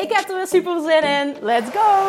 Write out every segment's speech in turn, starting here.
Ik heb er weer super zin in. Let's go!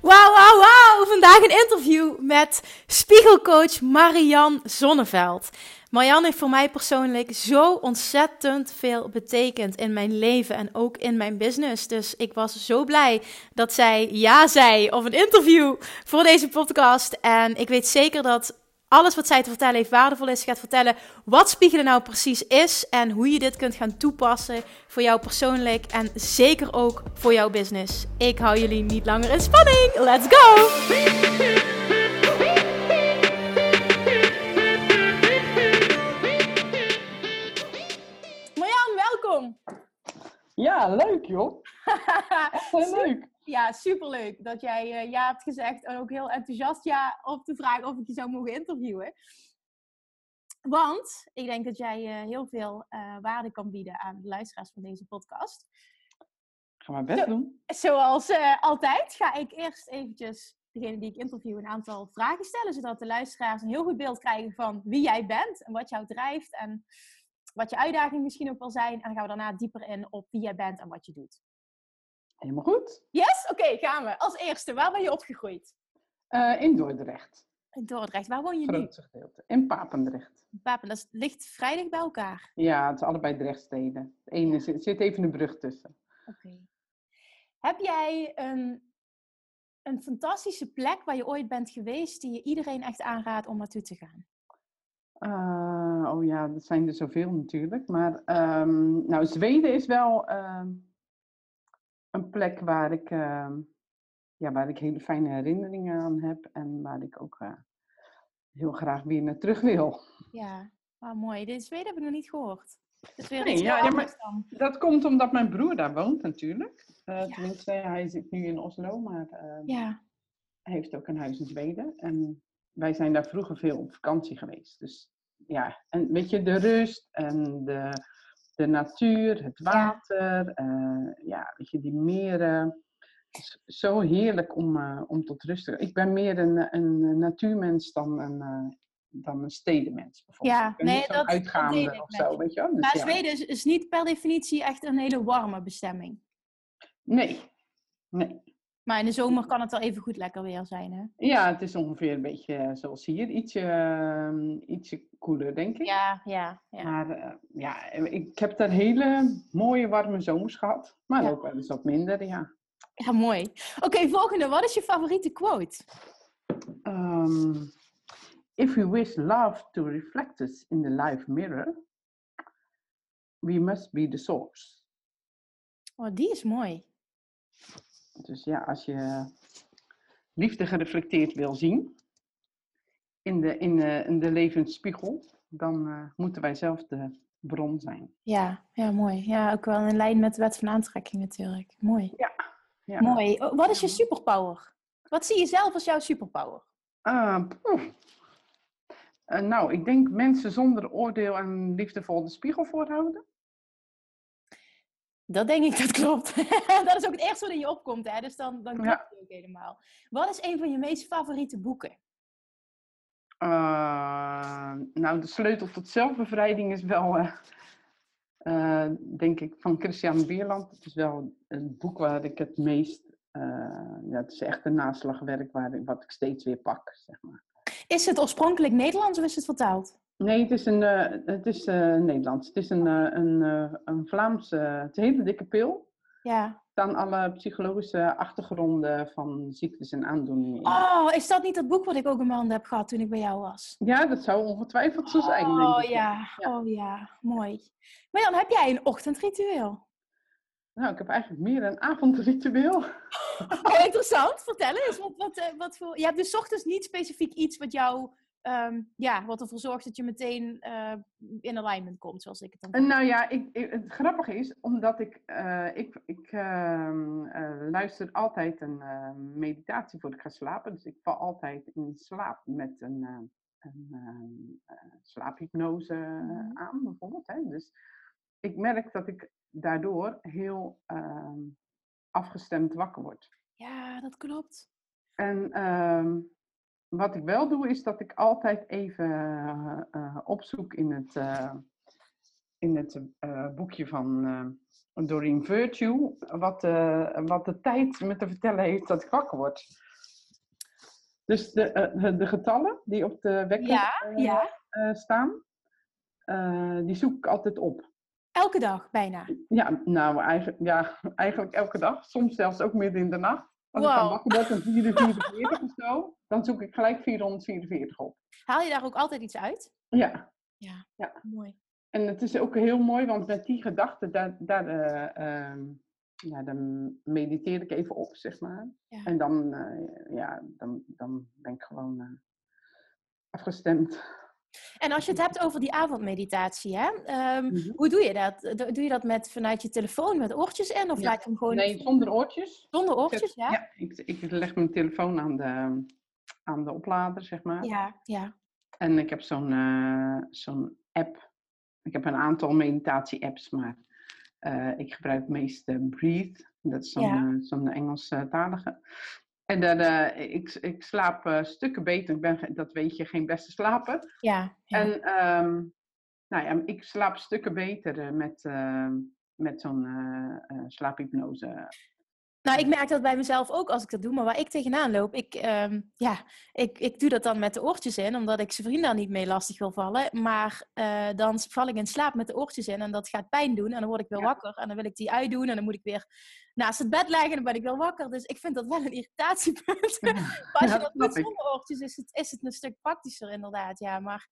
Wauw, wauw, wauw! Vandaag een interview met spiegelcoach Marian Zonneveld. Marian heeft voor mij persoonlijk zo ontzettend veel betekend in mijn leven en ook in mijn business. Dus ik was zo blij dat zij ja zei of een interview voor deze podcast. En ik weet zeker dat alles wat zij te vertellen heeft waardevol is. Gaat vertellen wat spiegelen nou precies is en hoe je dit kunt gaan toepassen voor jou persoonlijk en zeker ook voor jouw business. Ik hou jullie niet langer in spanning. Let's go! Welkom! Ja, leuk joh. Heel leuk. Ja, superleuk dat jij uh, ja hebt gezegd en ook heel enthousiast ja op de vraag of ik je zou mogen interviewen. Want ik denk dat jij uh, heel veel uh, waarde kan bieden aan de luisteraars van deze podcast. Ga maar best doen. Zoals altijd ga ik eerst eventjes degene die ik interview een aantal vragen stellen, zodat de luisteraars een heel goed beeld krijgen van wie jij bent en wat jou drijft en wat je uitdagingen misschien ook wel zijn. En dan gaan we daarna dieper in op wie jij bent en wat je doet. Helemaal goed. Yes? Oké, gaan we. Als eerste, waar ben je opgegroeid? Uh, in Dordrecht. In Dordrecht. Waar woon je Grootste nu? gedeelte. In Papendrecht. Papen, dat ligt vrij dicht bij elkaar. Ja, het is allebei Drechtsteden. Het ene zit, zit even een brug tussen. Oké. Heb jij een, een fantastische plek waar je ooit bent geweest die je iedereen echt aanraadt om naartoe te gaan? Uh, oh ja, dat zijn er zoveel natuurlijk. Maar um, nou, Zweden is wel um, een plek waar ik, uh, ja, waar ik hele fijne herinneringen aan heb. En waar ik ook uh, heel graag weer naar terug wil. Ja, oh, mooi. De Zweden heb ik nog niet gehoord. Dat, weer nee, ja, ja, maar dat komt omdat mijn broer daar woont natuurlijk. Ja. Tenminste, hij zit nu in Oslo, maar ehm, ja. hij heeft ook een huis in Zweden. En wij zijn daar vroeger veel op vakantie geweest. Dus ja, en weet je, de rust en de, de natuur, het water, ja, uh, ja weet je, die meren. Zo heerlijk om, uh, om tot rust te komen. Ik ben meer een, een natuurmens dan een, uh, dan een stedenmens. Bijvoorbeeld. Ja, nee, dat, uitgaande dat of zo, weet je wel. Dus, maar ja. Zweden is, is niet per definitie echt een hele warme bestemming. Nee, nee. Maar in de zomer kan het wel even goed lekker weer zijn, hè? Ja, het is ongeveer een beetje zoals hier. Ietsje, uh, ietsje koeler, denk ik. Ja, ja. ja. Maar uh, ja, ik heb daar hele mooie warme zomers gehad. Maar Ja. ook wel eens wat minder, ja. Ja, mooi. Oké, volgende. Wat is je favoriete quote? Um, if we wish love to reflect us in the life mirror, we must be the source. Oh, die is mooi. Dus ja, als je liefde gereflecteerd wil zien in de, in de, in de levensspiegel, dan uh, moeten wij zelf de bron zijn. Ja, ja, mooi. Ja, ook wel in lijn met de wet van aantrekking natuurlijk. Mooi. Ja. ja. Mooi. Oh, Wat is je superpower? Wat zie je zelf als jouw superpower? Uh, uh, nou, ik denk mensen zonder oordeel en liefdevol de spiegel voorhouden. Dat denk ik, dat klopt. dat is ook het eerste wat in je opkomt, hè? dus dan, dan klopt Ja. het ook helemaal. Wat is een van je meest favoriete boeken? Uh, nou, de sleutel tot zelfbevrijding is wel, eh, eh, denk ik, van Christian Bierland. Het is wel een boek waar ik het meest, eh, ja, het is echt een naslagwerk waar ik, wat ik steeds weer pak, zeg maar. Is het oorspronkelijk Nederlands of is het vertaald? Nee, het is, een, eh, het is eh, Nederlands. Het is een, eh, een, een Vlaamse, het is een hele dikke pil. Ja. Staan alle psychologische achtergronden van ziektes en aandoeningen in. Oh, is dat niet dat boek wat ik ook in mijn handen heb gehad toen ik bij jou was? Ja, dat zou ongetwijfeld zo zijn. denk Oh ik. ja, Ja. oh ja, mooi. Maar dan heb jij een ochtendritueel. Nou, ik heb eigenlijk meer een avondritueel. Oh, interessant. Vertel eens. Wat, wat, wat voor... Je hebt dus ochtends niet specifiek iets wat jou... ehm, ja, wat ervoor zorgt dat je meteen eh, in alignment komt, zoals ik het dan En nou ja, ik, ik- het grappige is, omdat ik, eh, ik, ik ehm, eh, luister altijd een eh, meditatie voor ik ga slapen. Dus ik val altijd in slaap met een, eh, een ehm, eh, slaaphypnose Mhm. aan, bijvoorbeeld. Hè. Dus ik merk dat ik daardoor heel ehm, afgestemd wakker word. Ja, dat klopt. En ehm, wat ik wel doe, is dat ik altijd even eh, eh, opzoek in het, eh, in het boekje van Doreen Virtue, wat, wat de tijd me te vertellen heeft dat ik wakker word. Dus de, de- getallen die op de wekker Ja, ja. staan, die zoek ik altijd op. Elke dag, bijna. Ja, nou eigenlijk, ja, eigenlijk elke dag. Soms zelfs ook midden in de nacht. Als ik dan Wow. wakker word om 444 of zo, dan zoek ik gelijk 444 op. Haal je daar ook altijd iets uit? Ja, Ja. Ja. Mooi. en het is ook heel mooi, want met die gedachten, daar, daar, eh, ehm, ja, dan mediteer ik even op, zeg maar. Ja. En dan, eh, ja, dan, dan ben ik gewoon eh, afgestemd. En als je het hebt over die avondmeditatie, hè? ehm, Mhm. hoe doe je dat? Do- Doe je dat met, vanuit je telefoon met oortjes in? Of Ja. laat je hem gewoon Nee, zonder oortjes. zonder oortjes? Ja? ja ik, ik leg mijn telefoon aan de, aan de oplader, zeg maar. Ja, ja. En ik heb zo'n eh, zo'n app. Ik heb een aantal meditatie-apps, maar eh, ik gebruik meest eh, Breathe. Dat is zo'n Ja. eh, zo'n Engelstalige. En daar, eh, ik, ik slaap eh, stukken beter. Ik ben, dat weet je, geen beste slaper. ja, ja. En ehm, nou ja, ik slaap stukken beter eh, met, eh, met zo'n slaaphypnose. Nou, ik merk dat bij mezelf ook als ik dat doe. Maar waar ik tegenaan loop, ik, ehm, ja, ik, ik doe dat dan met de oortjes in, omdat ik zijn vrienden daar niet mee lastig wil vallen. Maar dan val ik in slaap met de oortjes in en dat gaat pijn doen. En dan word ik weer Ja. wakker en dan wil ik die uitdoen en dan moet ik weer naast het bed liggen en dan ben ik weer wakker. Dus ik vind dat wel een irritatiepunt. maar als je dat doet zonder oortjes, is het, is het een stuk praktischer inderdaad. Ja, maar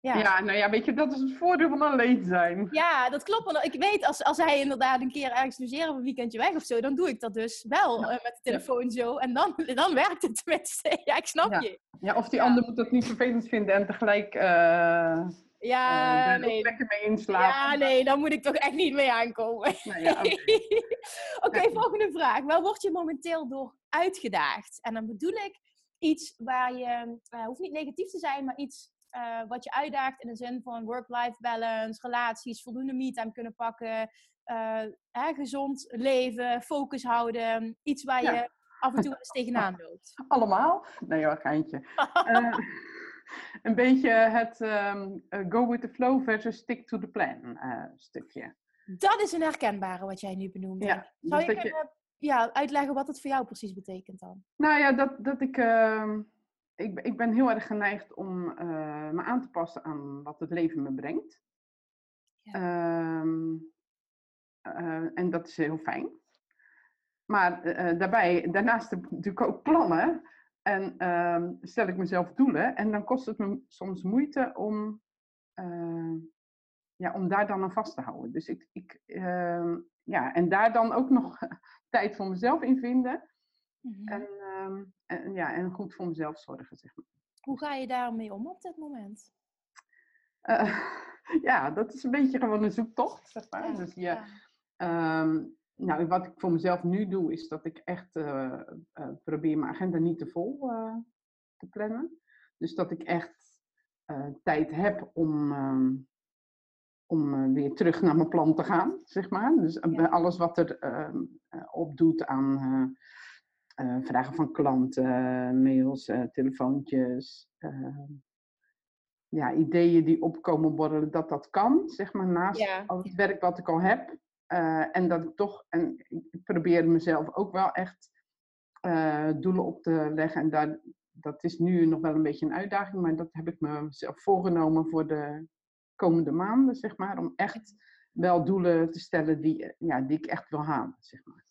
ja. Ja. nou ja, weet je, dat is het voordeel van alleen zijn. Ja, dat klopt. Ik weet, als, als hij inderdaad een keer ergens logeren of een weekendje weg of zo, dan doe ik dat dus wel Ja. eh, met de telefoon zo. En dan, dan werkt het tenminste. Ja, ik snap Ja. je. Ja, of die ander moet dat niet vervelend vinden en tegelijk eh Ja, eh, ook nee. lekker mee inslapen. Ja, nee, dan moet ik toch echt niet mee aankomen. Nou ja, oké. Ja. volgende vraag. Waar word je momenteel door uitgedaagd? En dan bedoel ik iets waar je, eh hoeft niet negatief te zijn, maar iets eh, wat je uitdaagt in de zin van work-life balance, relaties, voldoende me-time kunnen pakken, hè, gezond leven, focus houden. Iets waar Ja. je af en toe eens tegenaan loopt. Allemaal? Nee hoor, geintje. Een beetje het ehm, eh, go with the flow versus stick to the plan eh, stukje. Dat is een herkenbare wat jij nu benoemt. Ja, Zou dus je kunnen ja, uitleggen wat het voor jou precies betekent dan? nou ja, dat, dat ik, ehm, ik, ben- ik ben heel erg geneigd om eh, me aan te passen aan wat het leven me brengt. Ja. Ehm, eh, en dat is heel fijn. Maar daarbij, daarnaast heb ik natuurlijk ook plannen. En ehm, stel ik mezelf doelen. En dan kost het me soms moeite om, eh, ja, om daar dan aan vast te houden. Dus ik, ik ehm, ja, en daar dan ook nog tijd voor mezelf in vinden. Mhm. En, ehm, en, ja, en goed voor mezelf zorgen, zeg maar. Hoe ga je daarmee om op dit moment? Eh, ja, dat is een beetje gewoon een zoektocht, zeg maar. Ja, Dus je, ja. Nou, wat ik voor mezelf nu doe, is dat ik echt eh, eh, probeer mijn agenda niet te vol eh, te plannen. Dus dat ik echt tijd heb om, ehm, om weer terug naar mijn plan te gaan, zeg maar. Dus Ja. alles wat er ehm, eh, op doet aan vragen van klanten, mails, telefoontjes. ehm, ja, ideeën die opkomen borrelen, dat dat kan, zeg maar, naast Ja, al het werk wat ik al heb. Eh, en dat ik toch, en ik probeer mezelf ook wel echt eh, doelen op te leggen. En daar, dat is nu nog wel een beetje een uitdaging, maar dat heb ik mezelf voorgenomen voor de komende maanden, zeg maar. Om echt wel doelen te stellen die, ja, die ik echt wil halen, zeg maar.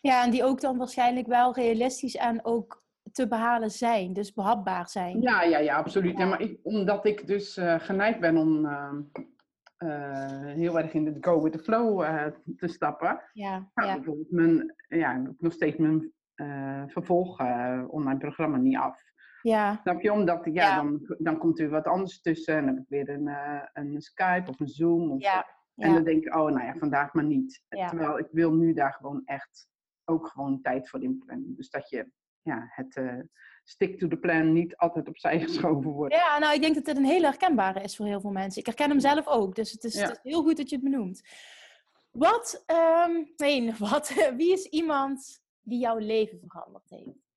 Ja, en die ook dan waarschijnlijk wel realistisch en ook te behalen zijn, dus behapbaar zijn. Ja, ja, ja, absoluut. Ja. Maar ik, omdat ik dus eh, geneigd ben om, ehm, heel erg in de go with the flow te stappen. Ja, Nou, ja. bijvoorbeeld mijn, ja, nog steeds mijn vervolg online programma niet af. Ja, Snap je? Omdat ja, Ja. Dan, dan komt er wat anders tussen. En dan heb ik weer een, eh, een Skype of een Zoom. Of ja, En dan denk ik, oh nou ja, vandaag maar niet. Ja. Terwijl ik wil nu daar gewoon echt ook gewoon tijd voor inplannen. Dus dat je ja, het eh, stick to the plan niet altijd opzij geschoven wordt. Ja, nou, ik denk dat dit een hele herkenbare is voor heel veel mensen. Ik herken hem zelf ook, dus het is, Ja. het is heel goed dat je het benoemt. Wat, ehm, nee, wat, wie is iemand die jouw leven veranderd heeft?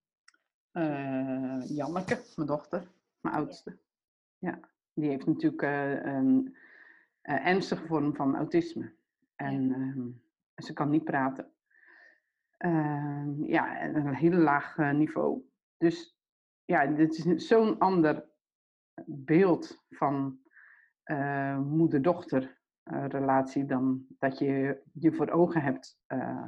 Eh, Janneke, mijn dochter, mijn oudste. Ja, die heeft natuurlijk eh, een ernstige vorm van autisme. En ehm, ze kan niet praten. Ehm, ja, en een heel laag eh, niveau. Dus ja, dit is zo'n ander beeld van eh, moeder-dochter eh, relatie dan dat je je voor ogen hebt eh,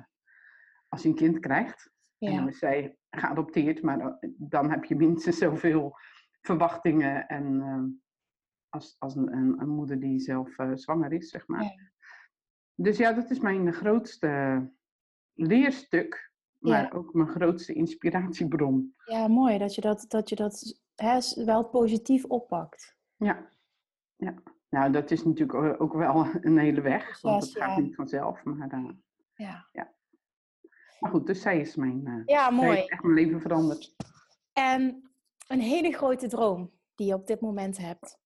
als je een kind krijgt. En dan is zij geadopteerd, maar dan- heb je minstens zoveel verwachtingen en, als, als een, een, een moeder die zelf zwanger is, zeg maar. Ja. Dus ja, dat is mijn grootste leerstuk, maar Ja. ook mijn grootste inspiratiebron. ja mooi dat je dat, dat, je dat hè, wel positief oppakt. Ja. ja. Nou, dat is natuurlijk ook wel een hele weg, want het gaat ja. niet vanzelf. Maar, eh, Ja, maar goed, dus zij is mijn, eh, ja mooi. heeft echt mijn leven veranderd. En een hele grote droom die je op dit moment hebt.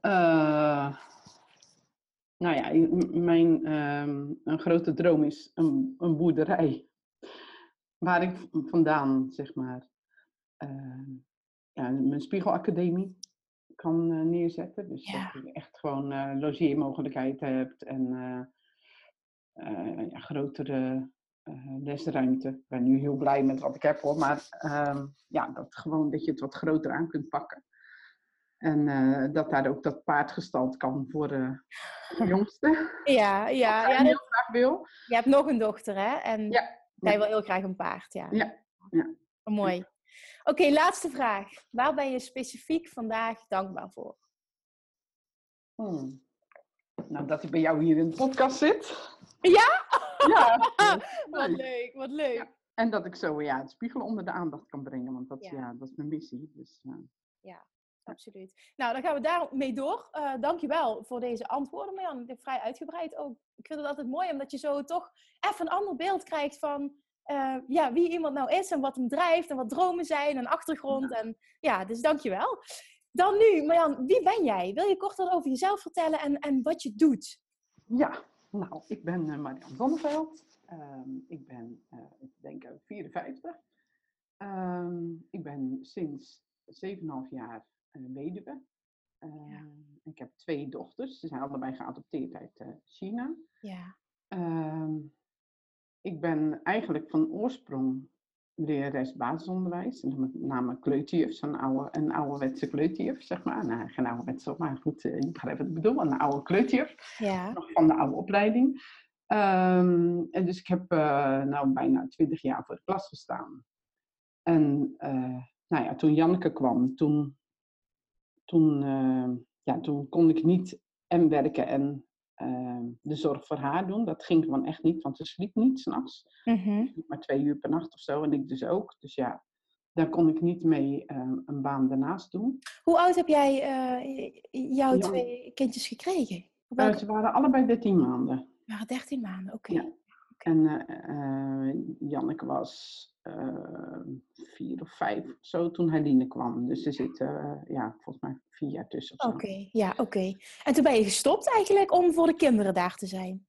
Eh, nou ja, mijn ehm, een grote droom is een, een boerderij. Waar ik vandaan, zeg maar, ehm, ja, mijn spiegelacademie kan eh, neerzetten. Dus Ja. dat je echt gewoon eh logeermogelijkheid hebt en eh, ja, grotere lesruimte. Ik ben nu heel blij met wat ik heb hoor, maar ehm, ja, dat gewoon dat je het wat groter aan kunt pakken. En eh, dat daar ook dat paard gestald kan voor de jongste. Ja, ja, ja dat- heel graag wil. je hebt nog een dochter, hè? En Ja, jij wil heel graag een paard, ja. Ja, ja. Mooi. Oké, laatste vraag. Waar ben je specifiek vandaag dankbaar voor? Hmm. Nou, dat hij bij jou hier in de podcast zit. Ja? Ja. Wat leuk. wat leuk. En dat ik zo ja, het spiegelen onder de aandacht kan brengen. Want dat, Ja. ja. dat is mijn missie. Dus, eh, Absoluut. Nou, dan gaan we daarmee door. Uh, dankjewel voor deze antwoorden, Marjan. Vrij uitgebreid ook. Ik vind het altijd mooi, omdat je zo toch even een ander beeld krijgt van uh, ja, wie iemand nou is en wat hem drijft en wat dromen zijn en achtergrond. Ja. En ja, dus dankjewel. Dan nu, Marjan, wie ben jij? Wil je kort wat over jezelf vertellen en, en wat je doet? Ja, nou, ik ben uh, Marjan Zonneveld. Um, ik ben, uh, ik denk, 54. Um, ik ben sinds 7,5 jaar weduwe. Ja. Ik heb twee dochters. Ze zijn allebei geadopteerd uit uh, China. Ja. Um, ik ben eigenlijk van oorsprong lerares basisonderwijs. En met name kleuterjuf, zo'n oude, een ouderwetse kleuterjuf, zeg maar. Nou, geen ouderwetse, maar goed, uh, je begrijpt wat ik bedoel. Een oude kleuterjuf. Ja. Nog van de oude opleiding. Um, en dus ik heb uh, nou bijna twintig jaar voor de klas gestaan. En uh, nou ja, toen Janneke kwam, toen, toen, uh, ja, toen kon ik niet en werken en uh, de zorg voor haar doen. Dat ging gewoon echt niet, want ze sliep niet s'nachts. Mm -hmm. Maar twee uur per nacht of zo en ik dus ook. Dus ja, daar kon ik niet mee uh, een baan daarnaast doen. Hoe oud heb jij uh, jouw ja. twee kindjes gekregen? Uh, ze waren allebei 13 maanden. waren 13 maanden, oké. Okay. Ja. En uh, Janneke was uh, vier of vijf zo toen Helene kwam. Dus er zit uh, ja, volgens mij vier jaar tussen. Oké, ja, oké. En toen ben je gestopt eigenlijk om voor de kinderen daar te zijn?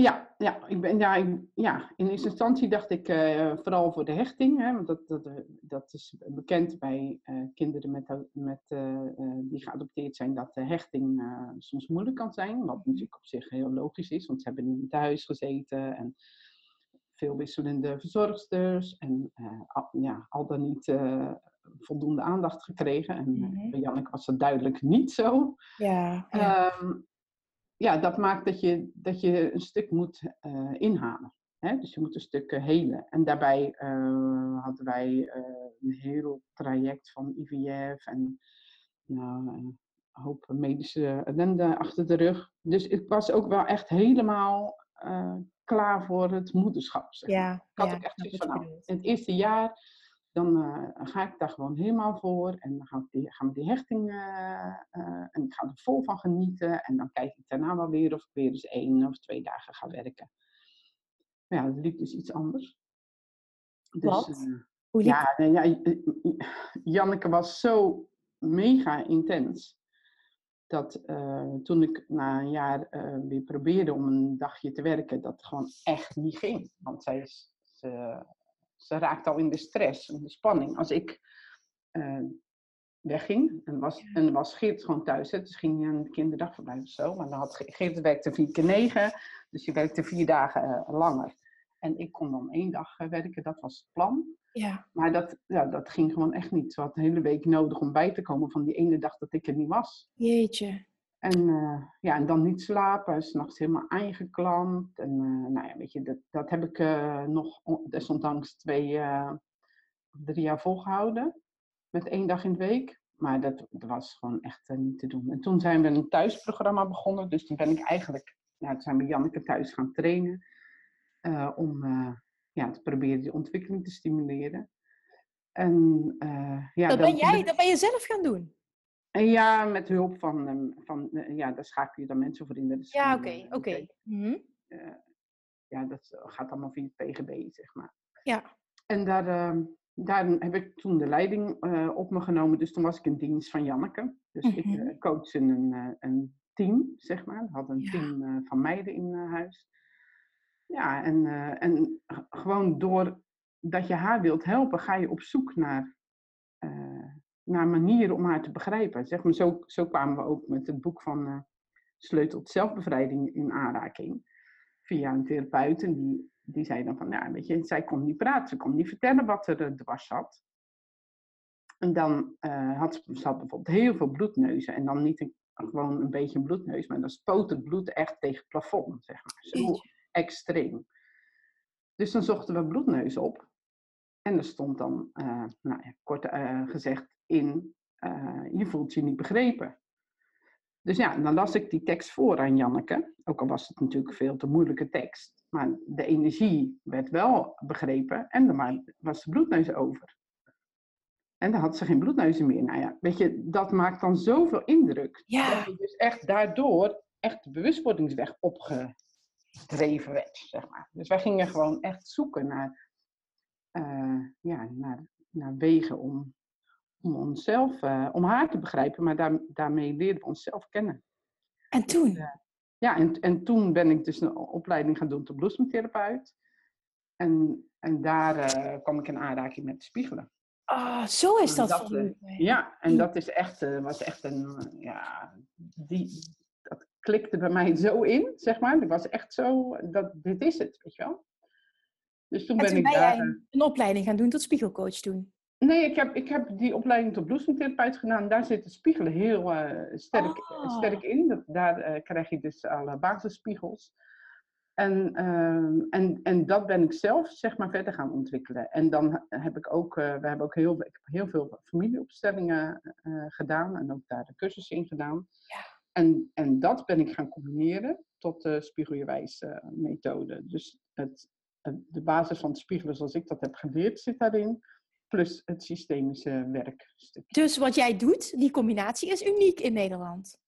Ja, ja, ik ben, ja, ik, ja in eerste instantie dacht ik uh, vooral voor de hechting. Hè, want dat, dat, dat is bekend bij uh, kinderen met, met, uh, die geadopteerd zijn, dat de hechting soms moeilijk kan zijn. Wat natuurlijk op zich heel logisch is, want ze hebben niet thuis gezeten en veel wisselende verzorgsters. En al, ja, al dan niet voldoende aandacht gekregen. En Mhm. mm-hmm. bij Janneke was dat duidelijk niet zo. Ja, ja. Um, ja, dat maakt dat je, dat je een stuk moet uh, inhalen. Hè? Dus je moet een stuk uh, helen. En daarbij uh, hadden wij een heel traject van IVF en nou, hoop medische ellende achter de rug. Dus ik was ook wel echt helemaal eh, klaar voor het moederschap. Zeg. Ja, Ik had ja, ook echt zoiets van, nou, in het eerste jaar, dan eh, ga ik daar gewoon helemaal voor. En dan gaan we die, gaan we die hechting, eh, eh, en ik ga er vol van genieten. En dan kijk ik daarna wel weer of ik weer eens één of twee dagen ga werken. Maar ja, dat liep dus iets anders. Dus, Wat? Hoe liep ja, nee, ja, Janneke was zo mega intens. Dat toen ik na een jaar weer probeerde om een dagje te werken, dat gewoon echt niet ging. Want zij is, ze, ze raakt al in de stress en de spanning. Als ik eh, wegging en was, en was Geert gewoon thuis, hè, dus ging je een kinderdagverblijf of zo. Maar dan had Ge- Geert werkte vier keer negen, dus je werkte vier dagen eh, langer. En ik kon dan één dag eh, werken, dat was het plan. Ja, Maar dat, ja, dat ging gewoon echt niet. Ze had een hele week nodig om bij te komen van die ene dag dat ik er niet was. jeetje. En, eh, ja, en dan niet slapen, s'nachts helemaal aangeklampt. En uh, nou ja, weet je, dat, dat heb ik uh, nog desondanks twee drie jaar volgehouden. Met één dag in de week. Maar dat, dat was gewoon echt niet te doen. En toen zijn we een thuisprogramma begonnen. Dus toen ben ik eigenlijk, ja, toen zijn we Janneke thuis gaan trainen. Om ja, te proberen die ontwikkeling te stimuleren. En, ja, dat, ben jij, dat ben je zelf gaan doen? En ja, met hulp van, um, van uh, ja, daar schakel je dan mensen voor in. Dat is ja, oké, oké. Okay. Mm -hmm. uh, ja, dat gaat allemaal via het PGB, zeg maar. Ja. En daar, daar heb ik toen de leiding uh, op me genomen. Dus toen was ik in dienst van Janneke. Dus mm -hmm. ik uh, coachte een, een team, zeg maar. We hadden een ja. team van meiden in huis. Ja, en, en gewoon door dat je haar wilt helpen, ga je op zoek naar, naar manieren om haar te begrijpen. Zeg maar, zo, zo kwamen we ook met het boek van uh, Sleutel tot zelfbevrijding in aanraking. Via een therapeut. En die, die zei dan van, ja, weet je, zij kon niet praten. Ze kon niet vertellen wat er uh, dwars zat. En dan had ze, ze had bijvoorbeeld heel veel bloedneuzen. En dan niet een, gewoon een beetje een bloedneus, maar dan spoot het bloed echt tegen het plafond, zeg maar. Zo extreem. Dus dan zochten we bloedneus op. En er stond dan, uh, nou ja, kort uh, gezegd, in, uh, je voelt je niet begrepen. Dus ja, dan las ik die tekst voor aan Janneke. Ook al was het natuurlijk veel te moeilijke tekst. Maar de energie werd wel begrepen en er was de bloedneus over. En dan had ze geen bloedneuzen meer. Nou ja, weet je, dat maakt dan zoveel indruk. Ja. Dat je dus echt daardoor echt de bewustwordingsweg opgedreven werd, zeg maar. Dus wij gingen gewoon echt zoeken naar uh, ja, naar, naar wegen om, om onszelf, uh, om haar te begrijpen, maar daar, daarmee leerden we onszelf kennen. En toen? Uh, ja, en, en toen ben ik dus een opleiding gaan doen tot bloesemtherapeut. En, en daar kwam ik in aanraking met spiegelen. Oh, zo is dat, dat voor u. Ja, en dat is echt, was echt een, ja, die, dat klikte bij mij zo in, zeg maar. Ik was echt zo, dat, dit is het, weet je wel. Dus toen en ben toen ik ben daar... jij een opleiding gaan doen tot spiegelcoach toen? Nee, ik heb, ik heb die opleiding tot bloesemtherapeut gedaan. Daar zit het spiegelen heel uh, sterk, oh. sterk in. Dat, daar uh, krijg je dus alle basisspiegels. En, uh, en, en dat ben ik zelf zeg maar verder gaan ontwikkelen. En dan heb ik ook, we hebben ook heel, ik heb heel veel familieopstellingen gedaan. En ook daar de cursussen in gedaan. Ja. En, en dat ben ik gaan combineren tot de spiegeljewijs methode. Dus het, de basis van het spiegelen zoals ik dat heb geleerd zit daarin. Plus het systemische werkstuk. Dus wat jij doet, die combinatie is uniek in Nederland?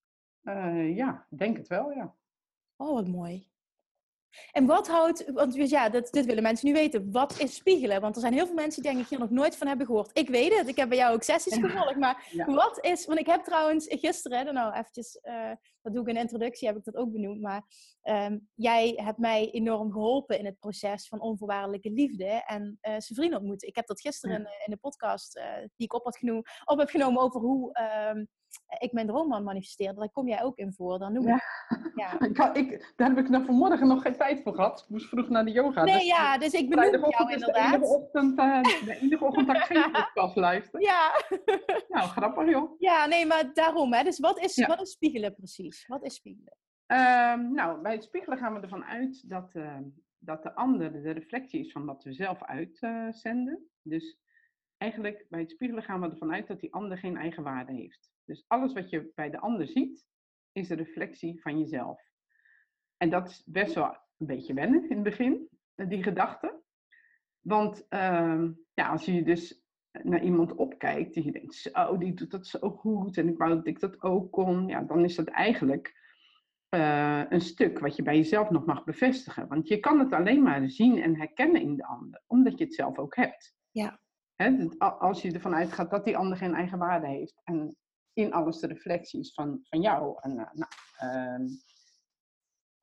Uh, ja, denk het wel, ja. Oh, wat mooi. En wat houdt, want ja, dat, dit willen mensen nu weten. Wat is spiegelen? Want er zijn heel veel mensen die denk ik hier nog nooit van hebben gehoord. Ik weet het, ik heb bij jou ook sessies gevolgd. Maar ja. wat is, want ik heb trouwens gisteren, nou eventjes, uh, dat doe ik in de introductie, heb ik dat ook benoemd. Maar um, jij hebt mij enorm geholpen in het proces van onvoorwaardelijke liefde en uh, zijn vrienden ontmoeten. Ik heb dat gisteren ja. in, in, de podcast uh, die ik op, had genoemd, op heb genomen over hoe um, ik mijn droomman manifesteerde. Daar kom jij ook in voor. Dan noem ja. ik. Ja. ik, ik, daar heb ik nog vanmorgen nog geen tijd voor gehad. Ik moest vroeg naar de yoga. Nee, dus ja, dus ik benoem jou inderdaad. De enige ochtend, uh, de enige ochtend dat ik geen podcast luister. Ja. nou, grappig joh. Ja, nee, maar daarom. Hè. Dus wat is, ja. wat is spiegelen precies? Wat is spiegelen? Um, nou, bij het spiegelen gaan we ervan uit dat, uh, dat de ander de reflectie is van wat we zelf uitzenden. Uh, dus eigenlijk bij het spiegelen gaan we ervan uit dat die ander geen eigen waarde heeft. Dus alles wat je bij de ander ziet, is een reflectie van jezelf. En dat is best wel een beetje wennen in het begin, die gedachte. Want ehm, ja, als je dus naar iemand opkijkt die je denkt, zo, die doet dat zo goed en ik wou dat ik dat ook kon, ja, dan is dat eigenlijk eh, een stuk wat je bij jezelf nog mag bevestigen. Want je kan het alleen maar zien en herkennen in de ander, omdat je het zelf ook hebt. Ja. als je ervan uitgaat dat die ander geen eigen waarde heeft en in alles de reflecties van, van jou. En, uh, nou, ehm,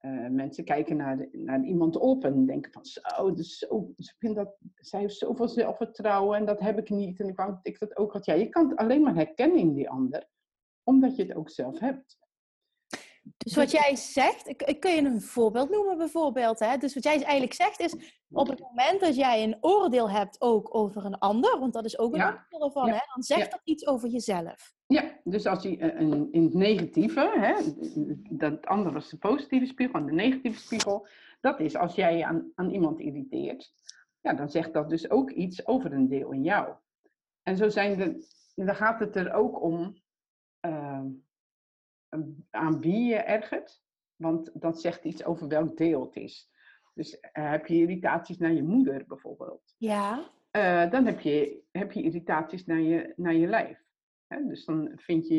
uh, mensen kijken naar, de, naar iemand op en denken van zo, dus zo dat, zij heeft zoveel zelfvertrouwen en dat heb ik niet en ik wou ik dat ook had. Ja, je kan het alleen maar herkennen in die ander, omdat je het ook zelf hebt. Dus wat jij zegt, ik, ik kun je een voorbeeld noemen bijvoorbeeld. Hè? Dus wat jij eigenlijk zegt is, op het moment dat jij een oordeel hebt ook over een ander, want dat is ook een ja. oordeel ervan, hè? dan zegt dat iets over jezelf. Ja, dus als je eh, een, in het negatieve, hè, dat andere was de positieve spiegel en de negatieve spiegel, dat is als jij je aan, aan iemand irriteert, ja, dan zegt dat dus ook iets over een deel in jou. En zo zijn de, dan gaat het er ook om aan wie je ergert, want dat zegt iets over welk deel het is. Dus uh, heb je irritaties naar je moeder bijvoorbeeld? Ja. Uh, dan heb je, heb je irritaties naar je, naar je lijf. Dus dan vind je,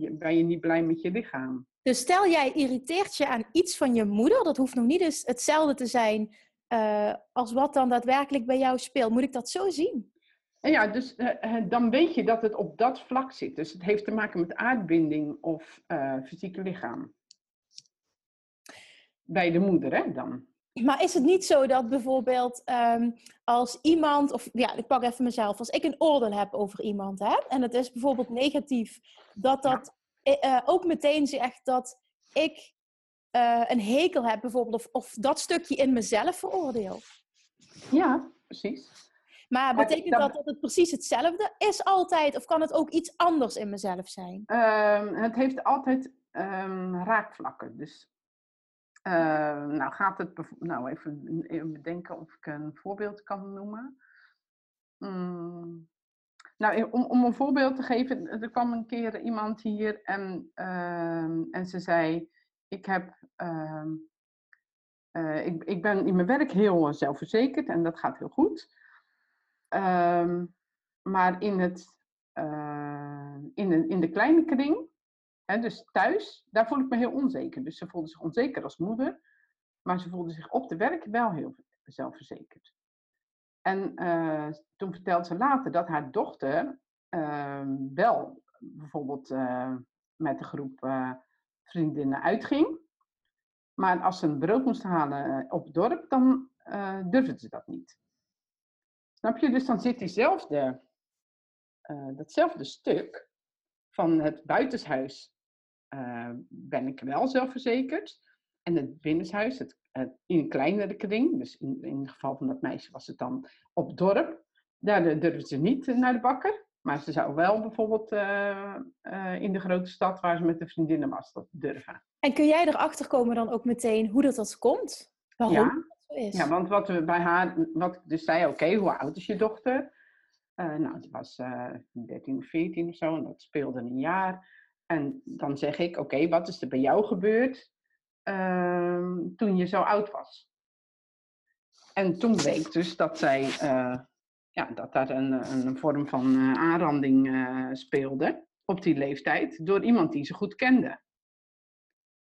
je, ben je niet blij met je lichaam. Dus stel jij irriteert je aan iets van je moeder, dat hoeft nog niet eens hetzelfde te zijn uh, als wat dan daadwerkelijk bij jou speelt. Moet ik dat zo zien? En ja, dus uh, dan weet je dat het op dat vlak zit. Dus het heeft te maken met aardbinding of uh, fysieke lichaam. Bij de moeder, hè, dan. Maar is het niet zo dat bijvoorbeeld um, als iemand, of ja, ik pak even mezelf, als ik een oordeel heb over iemand hè, en het is bijvoorbeeld negatief, dat dat uh, ook meteen zegt dat ik uh, een hekel heb bijvoorbeeld, of, of dat stukje in mezelf veroordeel. Ja, precies. Maar betekent dat dat het precies hetzelfde is altijd, of kan het ook iets anders in mezelf zijn? Um, het heeft altijd um, raakvlakken. Dus uh, nou, gaat het, nou even, even bedenken of ik een voorbeeld kan noemen. Mm. Nou, om, om een voorbeeld te geven, er kwam een keer iemand hier en, en ze zei: Ik heb. Uh, ik, ik ben in mijn werk heel zelfverzekerd en dat gaat heel goed. Ehm, maar in, het, in, de, in de kleine kring He, dus thuis, daar voel ik me heel onzeker. Dus ze voelde zich onzeker als moeder, maar ze voelde zich op de werk wel heel zelfverzekerd. En uh, toen vertelde ze later dat haar dochter uh, wel bijvoorbeeld uh, met de groep eh, vriendinnen uitging. Maar als ze een brood moest halen op het dorp, dan durfde ze dat niet. Snap je? Dus dan zit diezelfde, datzelfde stuk van het buitenshuis uh, ben ik wel zelfverzekerd. En het binnenshuis, het, in een kleinere kring, dus in, in het geval van dat meisje was het dan op dorp, daar durfde ze niet naar de bakker. Maar ze zou wel bijvoorbeeld uh, uh, in de grote stad waar ze met de vriendinnen was, dat durven. En kun jij erachter komen dan ook meteen hoe dat, dat komt? Waarom ja. Dat zo is? Ja, want wat we bij haar, wat ik dus zei, oké, okay, hoe oud is je dochter? Uh, nou, die was 13 of 14 of zo en dat speelde een jaar. En dan zeg ik, oké, wat is er bij jou gebeurd uh, toen je zo oud was? En toen bleek dus dat zij, uh, ja, dat daar een, een vorm van aanranding speelde op die leeftijd door iemand die ze goed kende.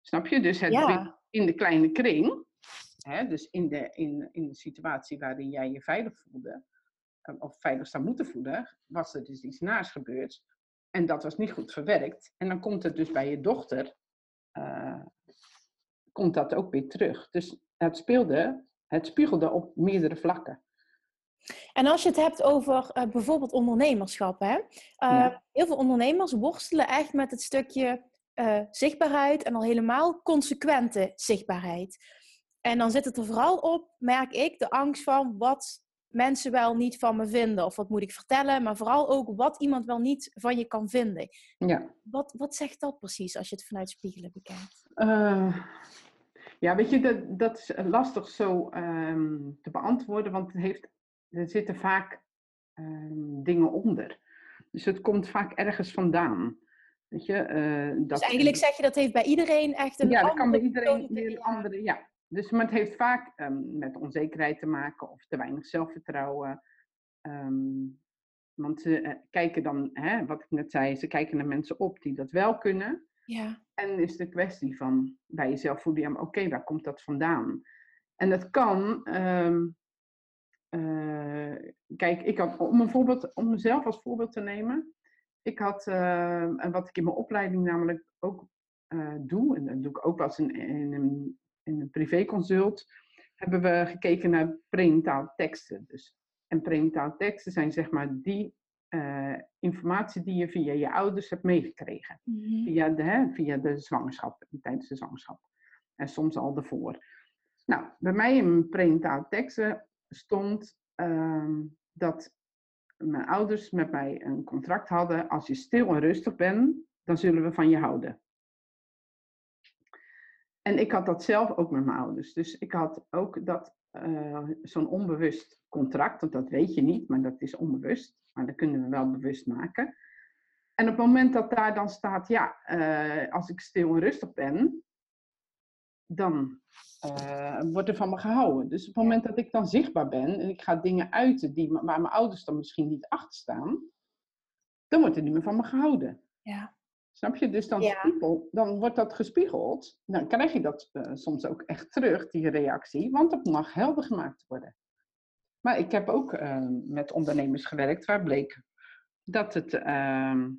Snap je? Dus het ja. in de kleine kring, hè, dus in de, in, in de situatie waarin jij je veilig voelde, of veilig zou moeten voelen, was er dus iets naars gebeurd en dat was niet goed verwerkt. En dan komt het dus bij je dochter, uh, komt dat ook weer terug. Dus het speelde, het spiegelde op meerdere vlakken. En als je het hebt over uh, bijvoorbeeld ondernemerschap, hè? Uh, ja. heel veel ondernemers worstelen echt met het stukje zichtbaarheid en al helemaal consequente zichtbaarheid. En dan zit het er vooral op, merk ik, de angst van wat mensen wel niet van me vinden? Of wat moet ik vertellen? Maar vooral ook wat iemand wel niet van je kan vinden. Ja. Wat, wat zegt dat precies als je het vanuit spiegelen bekijkt? Uh, ja, weet je, dat, dat is lastig zo um, te beantwoorden, want het heeft, er zitten vaak um, dingen onder. Dus het komt vaak ergens vandaan. Weet je, eh, dat, dus eigenlijk zeg je dat heeft bij iedereen echt een Ja, dat andere kan bij iedereen een andere, ja. Dus, maar het heeft vaak ehm, met onzekerheid te maken of te weinig zelfvertrouwen. Ehm, want ze eh, kijken dan, hè, wat ik net zei, ze kijken naar mensen op die dat wel kunnen. Ja, En is de kwestie van bij jezelf voelen, oké, waar komt dat vandaan? En dat kan, ehm, eh, kijk, ik had, om, een voorbeeld, om mezelf als voorbeeld te nemen, ik had, en wat ik in mijn opleiding namelijk ook eh, doe, en dat doe ik ook in, in, een, in een privéconsult, hebben we gekeken naar prenataal teksten. Dus, en prenataal teksten zijn zeg maar die eh, informatie die je via je ouders hebt meegekregen Mhm. via de, hè, via de zwangerschap, tijdens de zwangerschap. En soms al ervoor. Nou, bij mij in mijn prenatale teksten stond ehm, dat mijn ouders met mij een contract hadden. Als je stil en rustig bent, dan zullen we van je houden. En ik had dat zelf ook met mijn ouders. Dus ik had ook dat, eh, zo'n onbewust contract, want dat weet je niet, maar dat is onbewust. Maar dat kunnen we wel bewust maken. En op het moment dat daar dan staat, ja, eh, als ik stil en rustig ben, dan eh, wordt er van me gehouden. Dus op het moment dat ik dan zichtbaar ben en ik ga dingen uiten die, waar mijn ouders dan misschien niet achter staan, dan wordt er niet meer van me gehouden. ja. Snap je? Dus dan, Ja. spiegel- dan wordt dat gespiegeld. Dan krijg je dat eh, soms ook echt terug, die reactie, want dat mag helder gemaakt worden. Maar ik heb ook eh, met ondernemers gewerkt waar bleek dat, het, ehm,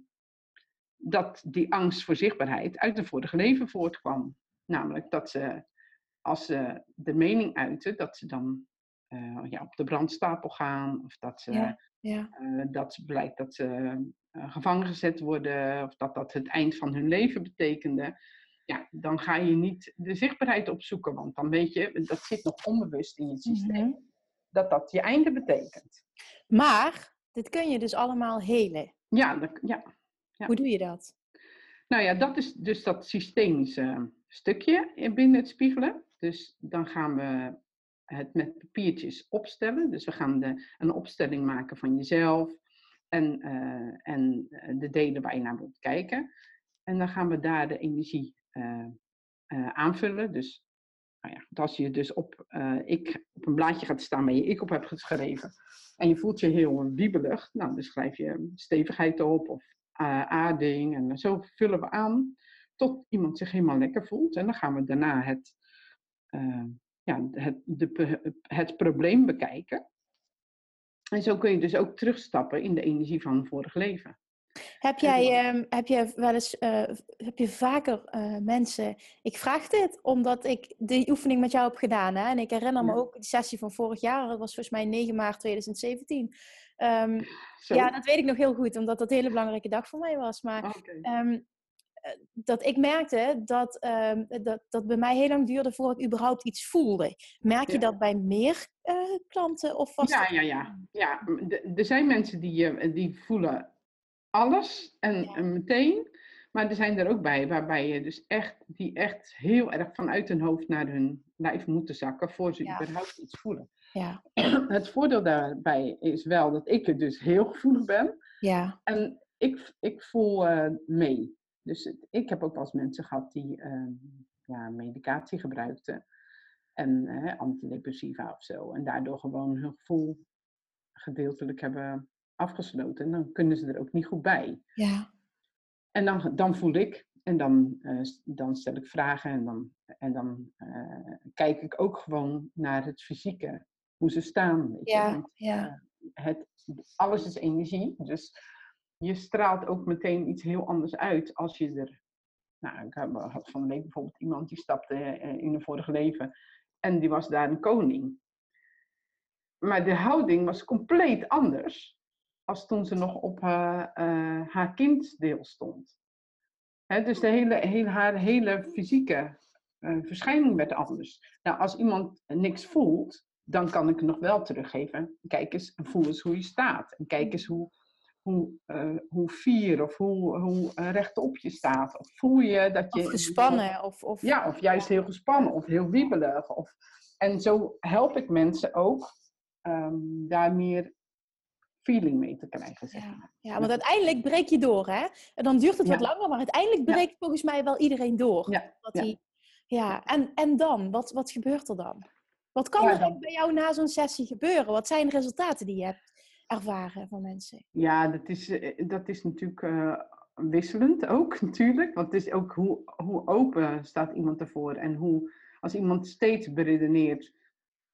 dat die angst voor zichtbaarheid uit een vorige leven voortkwam. Namelijk dat ze, als ze de mening uiten, dat ze dan eh, ja, op de brandstapel gaan. Of dat, ze, Ja. Ja. eh, dat blijkt dat ze eh, gevangen gezet worden. Of dat dat het eind van hun leven betekende. Ja, dan ga je niet de zichtbaarheid opzoeken. Want dan weet je, dat zit nog onbewust in je systeem. Mhm. Dat dat je einde betekent. Maar dit kun je dus allemaal helen. Ja, dat, ja. Ja. Hoe doe je dat? Nou ja, dat is dus dat systemische stukje in- binnen het spiegelen. Dus dan gaan we het met papiertjes opstellen. Dus we gaan de, een opstelling maken van jezelf en, eh, en eh, de delen waar je naar wilt kijken. En dan gaan we daar de energie eh, aanvullen. Dus nou ja, als je dus op, ik, op een blaadje gaat staan waar je ik op hebt geschreven en je voelt je heel wiebelig, nou, dan schrijf je stevigheid op of aarding. En zo vullen we aan tot iemand zich helemaal lekker voelt. En dan gaan we daarna het, ja, het, de, het probleem bekijken. En zo kun je dus ook terugstappen in de energie van vorig leven. Heb jij, um, heb je wel eens, uh, heb je vaker uh, mensen, ik vraag dit omdat ik die oefening met jou heb gedaan. Hè? En ik herinner ja. me ook die sessie van vorig jaar, dat was volgens mij 9 maart 2017. Um, ja, dat weet ik nog heel goed, omdat dat een hele belangrijke dag voor mij was. Maar okay. um, dat ik merkte dat, dat dat bij mij heel lang duurde voordat ik überhaupt iets voelde. Merk je ja. dat bij meer uh, klanten? Of was ja, ja, ja, ja. Er zijn mensen die, die voelen alles en, ja. en, meteen. Maar er zijn er ook bij waarbij je dus echt, die echt heel erg vanuit hun hoofd naar hun lijf moeten zakken voor ze ja. überhaupt iets voelen. Ja. Het voordeel daarbij is wel dat ik er dus heel gevoelig ben. Ja. En ik, ik voel uh, mee. Dus het, ik heb ook wel eens mensen gehad die uh, ja, medicatie gebruikten. En antidepressiva of zo. En daardoor gewoon hun gevoel gedeeltelijk hebben afgesloten. En dan kunnen ze er ook niet goed bij. Ja. En dan, dan voel ik. En dan, uh, dan stel ik vragen. En dan, en dan uh, kijk ik ook gewoon naar het fysieke. Hoe ze staan. Weet ja, je? Want, ja. Uh, het, alles is energie. Dus je straalt ook meteen iets heel anders uit als je er... Nou, ik had van de week bijvoorbeeld iemand die stapte in een vorig leven. En die was daar een koning. Maar de houding was compleet anders als toen ze nog op uh, uh, haar kinddeel stond. Hè, dus de hele, hele, haar hele fysieke verschijning werd anders. Nou, als iemand niks voelt, dan kan ik het nog wel teruggeven. Kijk eens en voel eens hoe je staat. En kijk eens hoe, hoe, hoe fier of hoe, hoe rechtop je staat. Of voel je dat je... Of gespannen. Of, of... Ja, of juist heel gespannen of heel wiebelig. Of... En zo help ik mensen ook um, daar meer feeling mee te krijgen. Zeg Ja, maar. ja, want uiteindelijk breek je door, hè? En dan duurt het wat Ja. langer, maar uiteindelijk Ja. breekt volgens mij wel iedereen door. Ja, Dat ja. die, ja. En, en dan? Wat, wat gebeurt er dan? Wat kan Ja, er dan- bij jou na zo'n sessie gebeuren? Wat zijn de resultaten die je hebt ervaren van mensen? Ja, dat is, eh, dat is natuurlijk eh, wisselend ook, natuurlijk. Want het is ook hoe, hoe open staat iemand ervoor. En hoe, als iemand steeds beredeneert,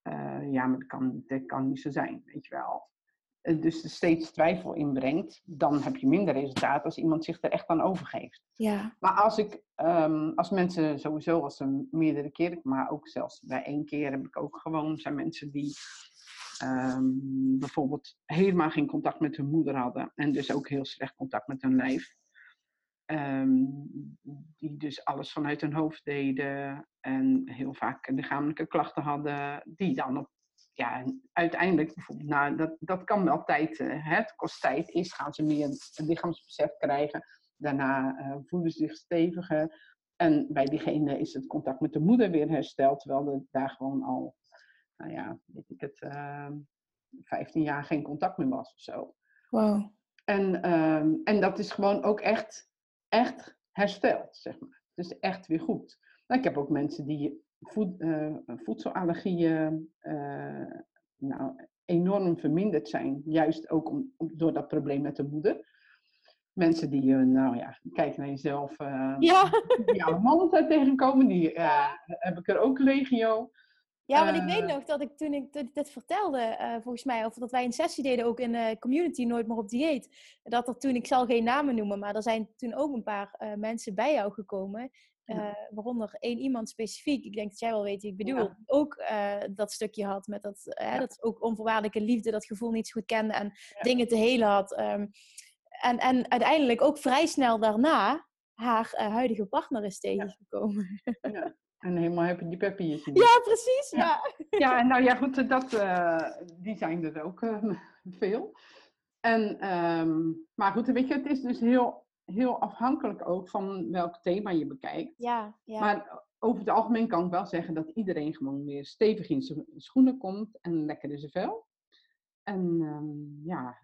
eh, ja, maar dat kan, dat kan niet zo zijn, weet je wel. Eh, Dus er steeds twijfel inbrengt, dan heb je minder resultaat als iemand zich er echt aan overgeeft. Ja, Maar als ik, ehm, als mensen sowieso, als ze meerdere keren, maar ook zelfs bij één keer heb ik ook gewoon, zijn mensen die ehm, bijvoorbeeld helemaal geen contact met hun moeder hadden en dus ook heel slecht contact met hun lijf. Ehm, die dus alles vanuit hun hoofd deden en heel vaak lichamelijke klachten hadden, die dan op, ja, uiteindelijk bijvoorbeeld, nou, dat, dat kan wel tijd, eh, hè, het kost tijd, eerst gaan ze meer een lichaamsbesef krijgen, daarna eh, voelen ze zich steviger. En bij diegene is het contact met de moeder weer hersteld, terwijl er daar gewoon al, nou ja, weet ik het, eh, 15 jaar geen contact meer was of zo. wow. En, ehm, en dat is gewoon ook echt, echt hersteld, zeg maar. Dus echt weer goed. Maar ik heb ook mensen die voed, eh, voedselallergieën eh, nou, enorm verminderd zijn. Juist ook om, om- door dat probleem met de moeder. Mensen die, eh, nou ja, kijk naar jezelf, Ja, die allemaal tijd tegenkomen, die heb ik er ook legio. Ja want ik weet nog dat ik toen ik dit, dit vertelde, eh, volgens mij, of dat wij een sessie deden ook in de community Nooit meer op dieet, dat er toen, ik zal geen namen noemen, maar er zijn toen ook een paar eh, mensen bij jou gekomen. eh, waaronder één iemand specifiek, ik denk dat jij wel weet wie ik bedoel, Ja. ook dat stukje had met dat, Ja. dat ook onvoorwaardelijke liefde, dat gevoel niet zo goed kende en dingen te helen had. ehm, en, en uiteindelijk ook vrij snel daarna haar huidige partner is tegengekomen. Ja. En helemaal happy die peppy is. Ja, precies. Ja. Ja. Ja, nou ja, goed, dat, eh, die zijn er ook eh, veel. En, ehm, maar goed, weet je, het is dus heel, heel afhankelijk ook van welk thema je bekijkt. Ja, ja. Maar over het algemeen kan ik wel zeggen dat iedereen gewoon weer stevig in zijn schoenen komt en lekker in zijn vel. En ehm, ja,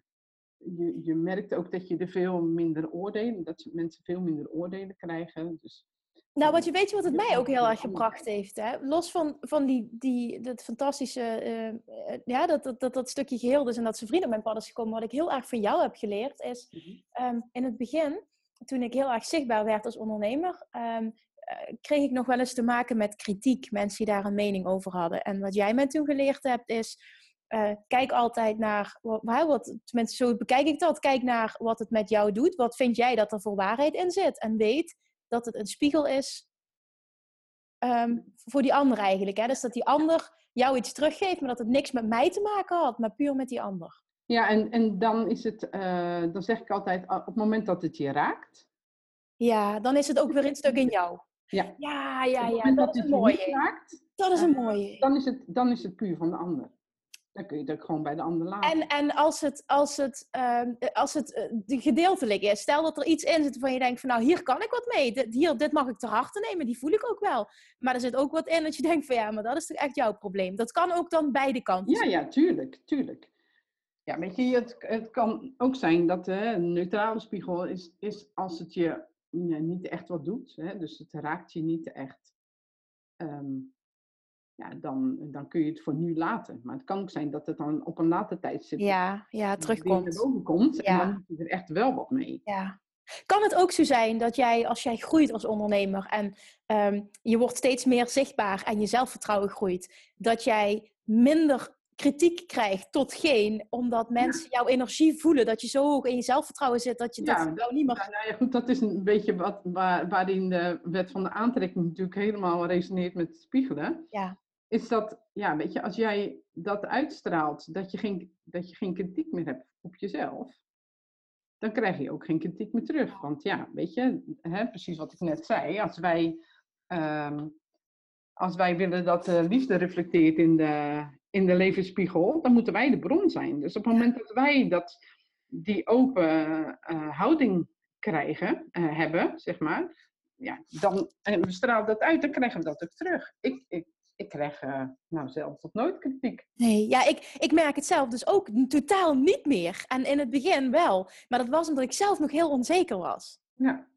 je, je merkt ook dat je er veel minder oordelen, dat mensen veel minder oordelen krijgen. Dus Nou, wat je weet je wat het mij ook heel erg gebracht heeft, hè? Los van, van die, die, dat fantastische, eh, eh, ja, dat, dat, dat, dat stukje geheel dus en dat zijn vrienden op mijn pad is gekomen, wat ik heel erg van jou heb geleerd, is Mhm. ehm, in het begin, toen ik heel erg zichtbaar werd als ondernemer, ehm, eh, kreeg ik nog wel eens te maken met kritiek, mensen die daar een mening over hadden. En wat jij mij toen geleerd hebt, is kijk altijd naar, wat, wat, tenminste zo bekijk ik dat, kijk naar wat het met jou doet. Wat vind jij dat er voor waarheid in zit? En weet dat het een spiegel is ehm, voor die ander eigenlijk. Hè? Dus dat die ander jou iets teruggeeft, maar dat het niks met mij te maken had, maar puur met die ander. Ja, en, en dan is het, eh, dan zeg ik altijd, op het moment dat het je raakt, Ja, dan is het ook weer een stuk in jou. Ja. Ja, ja, ja, dat dat is een mooie. raakt, Dat is een eh, mooie. dan is, het, dan is het puur van de ander. Dan kun je het ook gewoon bij de ander laten. En, en als het, als het, ehm, als het eh, de gedeeltelijk is, stel dat er iets in zit waarvan je denkt van nou hier kan ik wat mee, dit, hier, dit mag ik ter harte nemen, die voel ik ook wel. Maar er zit ook wat in dat je denkt van ja, maar dat is toch echt jouw probleem. Dat kan ook dan beide kanten. Ja, ja, tuurlijk, tuurlijk. Ja, weet je, het, het kan ook zijn dat een neutrale spiegel is, is als het je niet echt wat doet. Hè, dus het raakt je niet echt. ehm, ja, dan, dan kun je het voor nu laten. Maar het kan ook zijn dat het dan op een later tijdstip ja, ja, terugkomt. komt. En Ja. dan moet je er echt wel wat mee. Ja. Kan het ook zo zijn dat jij, als jij groeit als ondernemer en ehm, je wordt steeds meer zichtbaar en je zelfvertrouwen groeit, dat jij minder kritiek krijgt tot geen, omdat mensen jouw energie voelen, dat je zo hoog in je zelfvertrouwen zit dat je Ja, dat jou niet meer... Nou, nou ja, goed, dat is een beetje wat, waar, waarin de wet van de aantrekking natuurlijk helemaal resoneert met spiegelen. Ja. Is dat, ja, weet je, als jij dat uitstraalt, dat je geen, dat je geen kritiek meer hebt op jezelf, dan krijg je ook geen kritiek meer terug. Want ja, weet je, hè, precies wat ik net zei, als wij, ehm, als wij willen dat de liefde reflecteert in de, in de levensspiegel, dan moeten wij de bron zijn. Dus op het moment dat wij dat, die open eh, houding krijgen, eh, hebben, zeg maar, ja, dan en we stralen dat uit, dan krijgen we dat ook terug. Ik, ik, ik krijg uh, nou zelf tot nooit kritiek. Nee, ja, ik, ik merk het zelf dus ook totaal niet meer. En in het begin wel. Maar dat was omdat ik zelf nog heel onzeker was. Ja.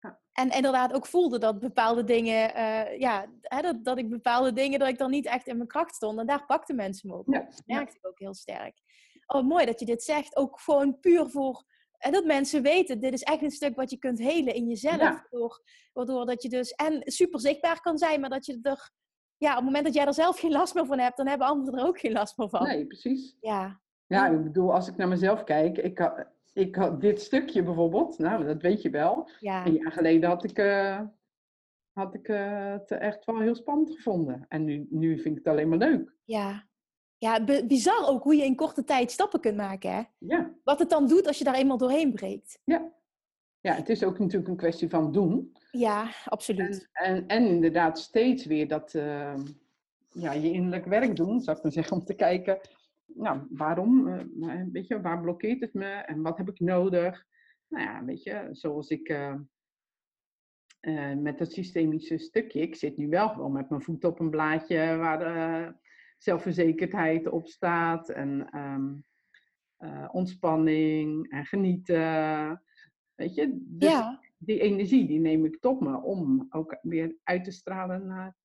ja. En inderdaad ook voelde dat bepaalde dingen, uh, ja, hè, dat, dat ik bepaalde dingen, dat ik dan niet echt in mijn kracht stond. En daar pakten mensen me ook ja. Dat merkte ik ook heel sterk. Oh, mooi dat je dit zegt. Ook gewoon puur voor en dat mensen weten, dit is echt een stuk wat je kunt helen in jezelf. Ja. Door, waardoor dat je dus en super zichtbaar kan zijn, maar dat je er, ja, op het moment dat jij er zelf geen last meer van hebt, dan hebben anderen er ook geen last meer van. Nee, precies. Ja. Ja, ik bedoel, als ik naar mezelf kijk, ik had, ik had dit stukje bijvoorbeeld, nou, dat weet je wel. Ja. Een jaar geleden had ik, uh, had ik uh, het echt wel heel spannend gevonden. En nu, nu vind ik het alleen maar leuk. Ja. Ja, bizar ook hoe je in korte tijd stappen kunt maken. Hè? Ja. Wat het dan doet als je daar eenmaal doorheen breekt. Ja. Ja, het is ook natuurlijk een kwestie van doen. Ja, absoluut. En, en, en inderdaad steeds weer dat uh, ja, je innerlijk werk doen, zou ik maar zeggen, om te kijken, nou, waarom, uh, weet je, waar blokkeert het me en wat heb ik nodig? Nou ja, weet je, zoals ik uh, met dat systemische stukje, ik zit nu wel gewoon met mijn voet op een blaadje waar zelfverzekerdheid op staat en um, uh, ontspanning en genieten. Weet je, dus ja. die energie die neem ik tot me om ook weer uit te stralen naar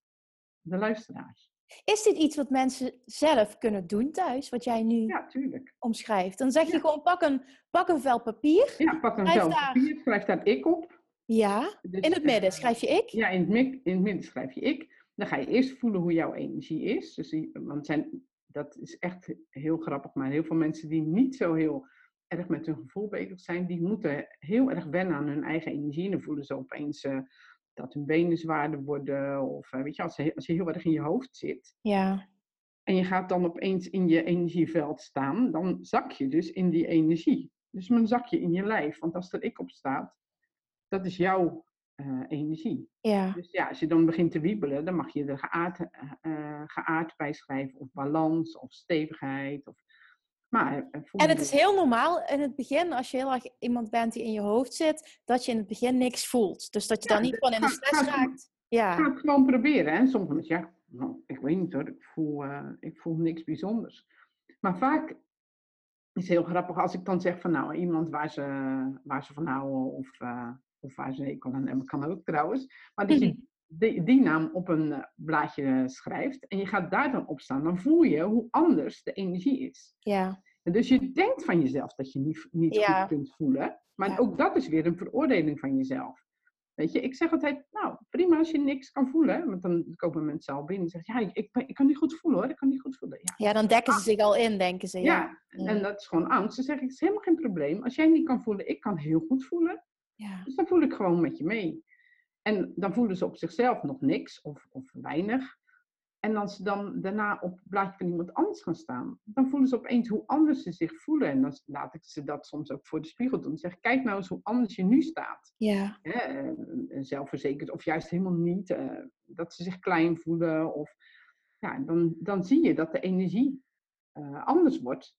de luisteraars. Is dit iets wat mensen zelf kunnen doen thuis, wat jij nu ja, tuurlijk. omschrijft? Dan zeg je Ja. gewoon, pak een, pak een vel papier. Ja, pak een vel daar- papier, schrijf daar ik op. Ja, Dus, in het midden eh, schrijf je ik. Ja, in het, mik- in het midden schrijf je ik. Dan ga je eerst voelen hoe jouw energie is. Dus want zijn, dat is echt heel grappig. Maar heel veel mensen die niet zo heel erg met hun gevoel bezig zijn, die moeten heel erg wennen aan hun eigen energie. En dan voelen ze opeens eh, dat hun benen zwaarder worden. Of eh, weet je, als, je- als je heel erg in je hoofd zit. Ja, En je gaat dan opeens in je energieveld staan, dan zak je dus in die energie. Dus dan zak je in je lijf. Want als er ik op staat, dat is jouw eh, energie. ja. Dus ja, als je dan begint te wiebelen, dan mag je er geaard, geaard bij schrijven. Of balans, of stevigheid. Of... Maar, eh, voel En het is heel normaal in het begin, als je heel erg iemand bent die in je hoofd zit, dat je in het begin niks voelt. Dus dat je Ja, dan niet gewoon in de stress raakt. Ja, Ga het gewoon proberen. Hè? Sommige mensen, ja, nou, ik weet niet hoor, ik voel, eh, ik voel niks bijzonders. Maar vaak is het heel grappig als ik dan zeg van nou, iemand waar ze, waar ze van houden of, eh, of waar ze hekel aan hebben, kan ook trouwens. Maar Mhm. je die, die naam op een eh, blaadje schrijft en je gaat daar dan op staan, dan voel je hoe anders de energie is. ja, En dus je denkt van jezelf dat je niet, niet Ja. goed kunt voelen. Maar Ja. ook dat is weer een veroordeling van jezelf. Weet je, ik zeg altijd, nou prima als je niks kan voelen. Want dan komen mensen al binnen en zeggen, ja, ik, ik kan niet goed voelen hoor, ik kan niet goed voelen. Ja, ja, dan dekken ze zich al in, denken ze. Ja, ja. en dat is gewoon angst. Dan zeg ik, het is helemaal geen probleem. Als jij niet kan voelen, ik kan heel goed voelen. ja. Dus dan voel ik gewoon met je mee. En dan voelen ze op zichzelf nog niks of, of weinig. En als ze dan daarna op het blaadje van iemand anders gaan staan, dan voelen ze opeens hoe anders ze zich voelen. En dan laat ik ze dat soms ook voor de spiegel doen. Zeg, kijk nou eens hoe anders je nu staat. ja. Hè? eh, Zelfverzekerd of juist helemaal niet. eh, dat ze zich klein voelen. Of, ja, dan, dan zie je dat de energie eh, anders wordt.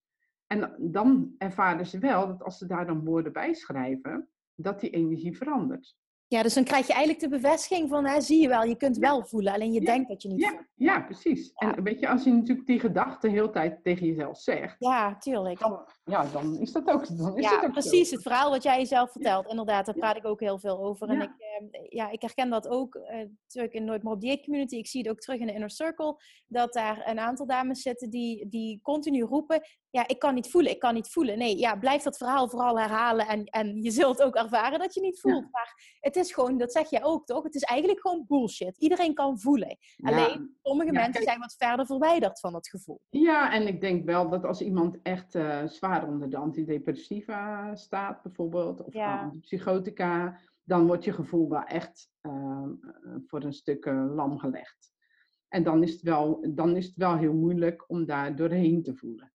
En dan ervaren ze wel dat als ze daar dan woorden bij schrijven, dat die energie verandert. Ja, dus dan krijg je eigenlijk de bevestiging van, hè, zie je wel, je kunt wel voelen, alleen je Ja. denkt dat je niet voelt. Ja, ja precies. En weet je, als je natuurlijk die gedachte de hele tijd tegen jezelf zegt, Ja, tuurlijk. dan, ja, dan is dat ook, dan is Ja, dat ook precies. zo. Het verhaal wat jij jezelf vertelt. Inderdaad, daar Ja. praat ik ook heel veel over. En Ja. ik, eh, ja, ik herken dat ook eh terug in Nooit meer op dieet community. Ik zie het ook terug in de Inner Circle. Dat daar een aantal dames zitten die, die continu roepen... Ja, ik kan niet voelen, ik kan niet voelen. Nee, ja, blijf dat verhaal vooral herhalen. En, en je zult ook ervaren dat je niet voelt. Ja. Maar het is gewoon, dat zeg jij ook toch? Het is eigenlijk gewoon bullshit. Iedereen kan voelen. Ja, Alleen, sommige Ja, mensen kijk- zijn wat verder verwijderd van dat gevoel. Ja, en ik denk wel dat als iemand echt eh, zwaar onder de antidepressiva staat, bijvoorbeeld, of Ja. antipsychotica, dan wordt je gevoel wel echt ehm, eh, voor een stuk eh, lam gelegd. En dan is, het wel, dan is het wel heel moeilijk om daar doorheen te voelen.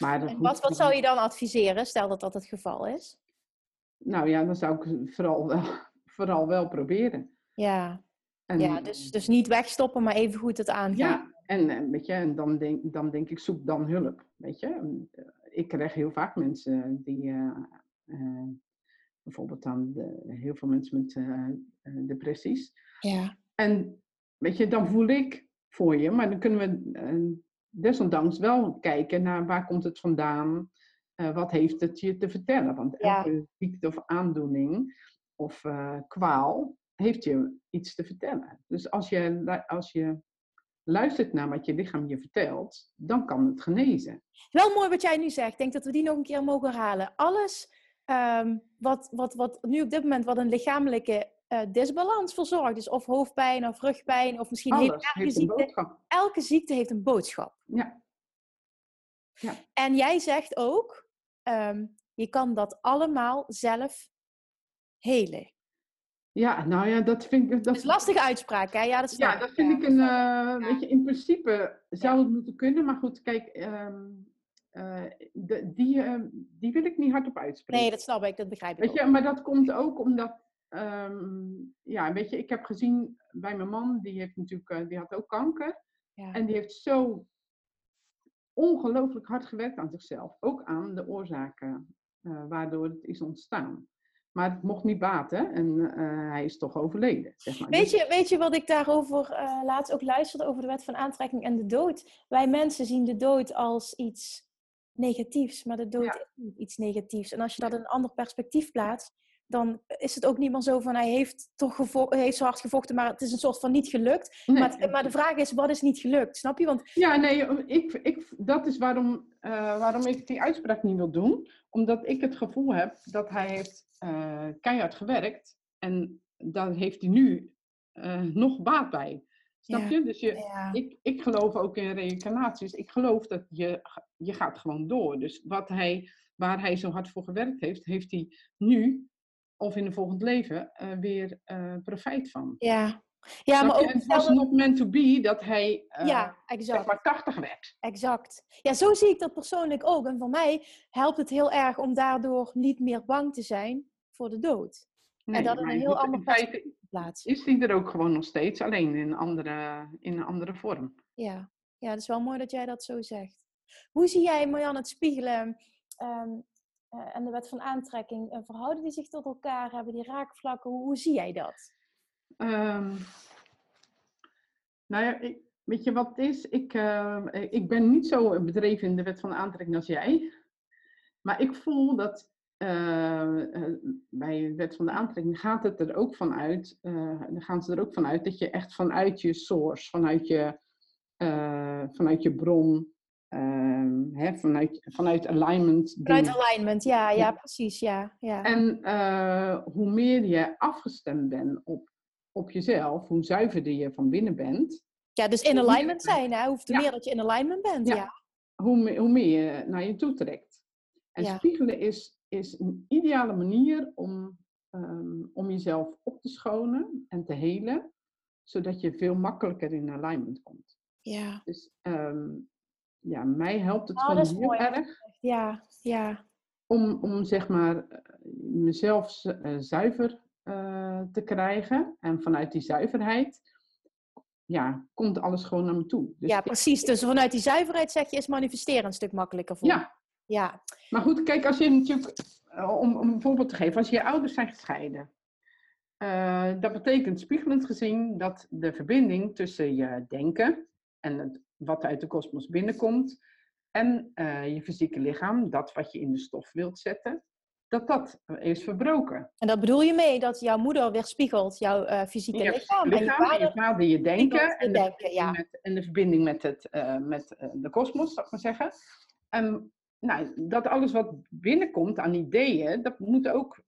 Maar En wat, wat zou je dan adviseren, stel dat dat het geval is? Nou ja, dan zou ik vooral wel, vooral wel proberen. Ja, En, ja dus, dus niet wegstoppen, maar even goed het aangaan. Ja, en, en, weet je, en dan, denk, dan denk ik, zoek dan hulp. Weet je? Eh, Ik krijg heel vaak mensen die, eh, eh, bijvoorbeeld dan de, heel veel mensen met eh, eh, depressies. ja. En weet je, dan voel ik voor je. Maar dan kunnen we uh, desondanks wel kijken naar waar komt het vandaan. Uh, wat heeft het je te vertellen? Want elke ziekte of aandoening of kwaal heeft je iets te vertellen. Dus als je, als je luistert naar wat je lichaam je vertelt, dan kan het genezen. Wel mooi wat jij nu zegt. Ik denk dat we die nog een keer mogen herhalen. Alles um, wat, wat, wat nu op dit moment wat een lichamelijke uh, disbalans verzorgt, dus of hoofdpijn of rugpijn of misschien Alles hele ziekte. Elke ziekte heeft een boodschap. Ja. ja. En jij zegt ook, um, je kan dat allemaal zelf helen. Ja, nou ja, dat vind ik... Dat, is een lastige uitspraak, hè? Ja, dat, ja, dat vind ik een... Uh, weet je, in principe zou het moeten kunnen, maar goed, kijk... Um, uh, de, die, uh, die wil ik niet hardop uitspreken. Nee, dat snap ik, dat begrijp ik Weet je, maar dat komt ook omdat... Um, ja, weet je, ik heb gezien bij mijn man, die heeft natuurlijk... die had ook kanker. Ja. En die heeft zo ongelooflijk hard gewerkt aan zichzelf. Ook aan de oorzaken waardoor het is ontstaan. Maar het mocht niet baten en uh, hij is toch overleden. Zeg maar. weet, dus je, weet je wat ik daarover uh, laatst ook luisterde over de wet van aantrekking en de dood? Wij mensen zien de dood als iets negatiefs, maar de dood ja. is niet iets negatiefs. En als je dat in een ander perspectief plaatst, dan is het ook niet meer zo van hij heeft toch heeft zo hard gevochten, maar het is een soort van niet gelukt. Nee. Maar, maar, de vraag is, wat is niet gelukt? Snap je? Want... Ja, nee, ik, ik, dat is waarom, uh, waarom ik die uitspraak niet wil doen. Omdat ik het gevoel heb dat hij heeft uh, keihard gewerkt en daar heeft hij nu uh, nog baat bij. Snap je? Dus je, ik, ik geloof ook in reïncarnaties. Ik geloof dat je, je gaat gewoon door. Dus wat hij, waar hij zo hard voor gewerkt heeft, heeft hij nu of in een volgend leven uh, weer profijt van. Ja, ja, maar ook, het was not meant to be dat hij uh, ja, exact. Zeg maar 80 werd. Exact. Ja, zo zie ik dat persoonlijk ook. En voor mij helpt het heel erg om daardoor niet meer bang te zijn voor de dood. Nee, en dat in een heel ander perspectief plaats. Is die er ook gewoon nog steeds, alleen in, andere, in een andere vorm. Ja. ja, het is wel mooi dat jij dat zo zegt. Hoe zie jij, Marjan, het spiegelen um, uh, en de wet van aantrekking? Uh, verhouden die zich tot elkaar? Hebben die raakvlakken? Hoe, hoe zie jij dat? Um, nou ja, ik, weet je wat het is? Ik, uh, ik ben niet zo bedreven in de wet van aantrekking als jij. Maar ik voel dat uh, bij de wet van de aantrekking gaat het er ook vanuit, uh, dan gaan ze er ook vanuit dat je echt vanuit je source, vanuit je, vanuit je bron, ehm, hè, vanuit, vanuit alignment. Vanuit alignment, ja, ja, precies, ja. ja. En hoe meer je afgestemd bent op op jezelf, hoe zuiverder je van binnen bent. Ja, dus in alignment zijn, hè? Ja. meer dat je in alignment bent, ja. ja. Hoe, hoe meer je naar je toe trekt. En spiegelen is, is een ideale manier om, um, om jezelf op te schonen en te helen, zodat je veel makkelijker in alignment komt. Ja. Dus um, ja, mij helpt het oh, gewoon heel mooi. erg. Ja, ja. Om, om zeg maar mezelf uh, zuiver uh, te krijgen. En vanuit die zuiverheid ja, komt alles gewoon naar me toe. Dus ja, precies. Dus vanuit die zuiverheid zeg je, is manifesteren een stuk makkelijker voor Ja. Ja. Maar goed, kijk, als je natuurlijk, eh, om, om een voorbeeld te geven, als je ouders zijn gescheiden. Uh, dat betekent spiegelend gezien dat de verbinding tussen je denken en het, wat uit de kosmos binnenkomt en uh, je fysieke lichaam, dat wat je in de stof wilt zetten, dat dat is verbroken. En dat bedoel je mee dat jouw moeder weerspiegelt jouw uh, fysieke ja, lichaam, lichaam, en je vader, je, vader je denken, en, de denken ja. met, en de verbinding met, het, met de kosmos, zou ik maar zeggen. En nou, dat alles wat binnenkomt aan ideeën, dat moet ook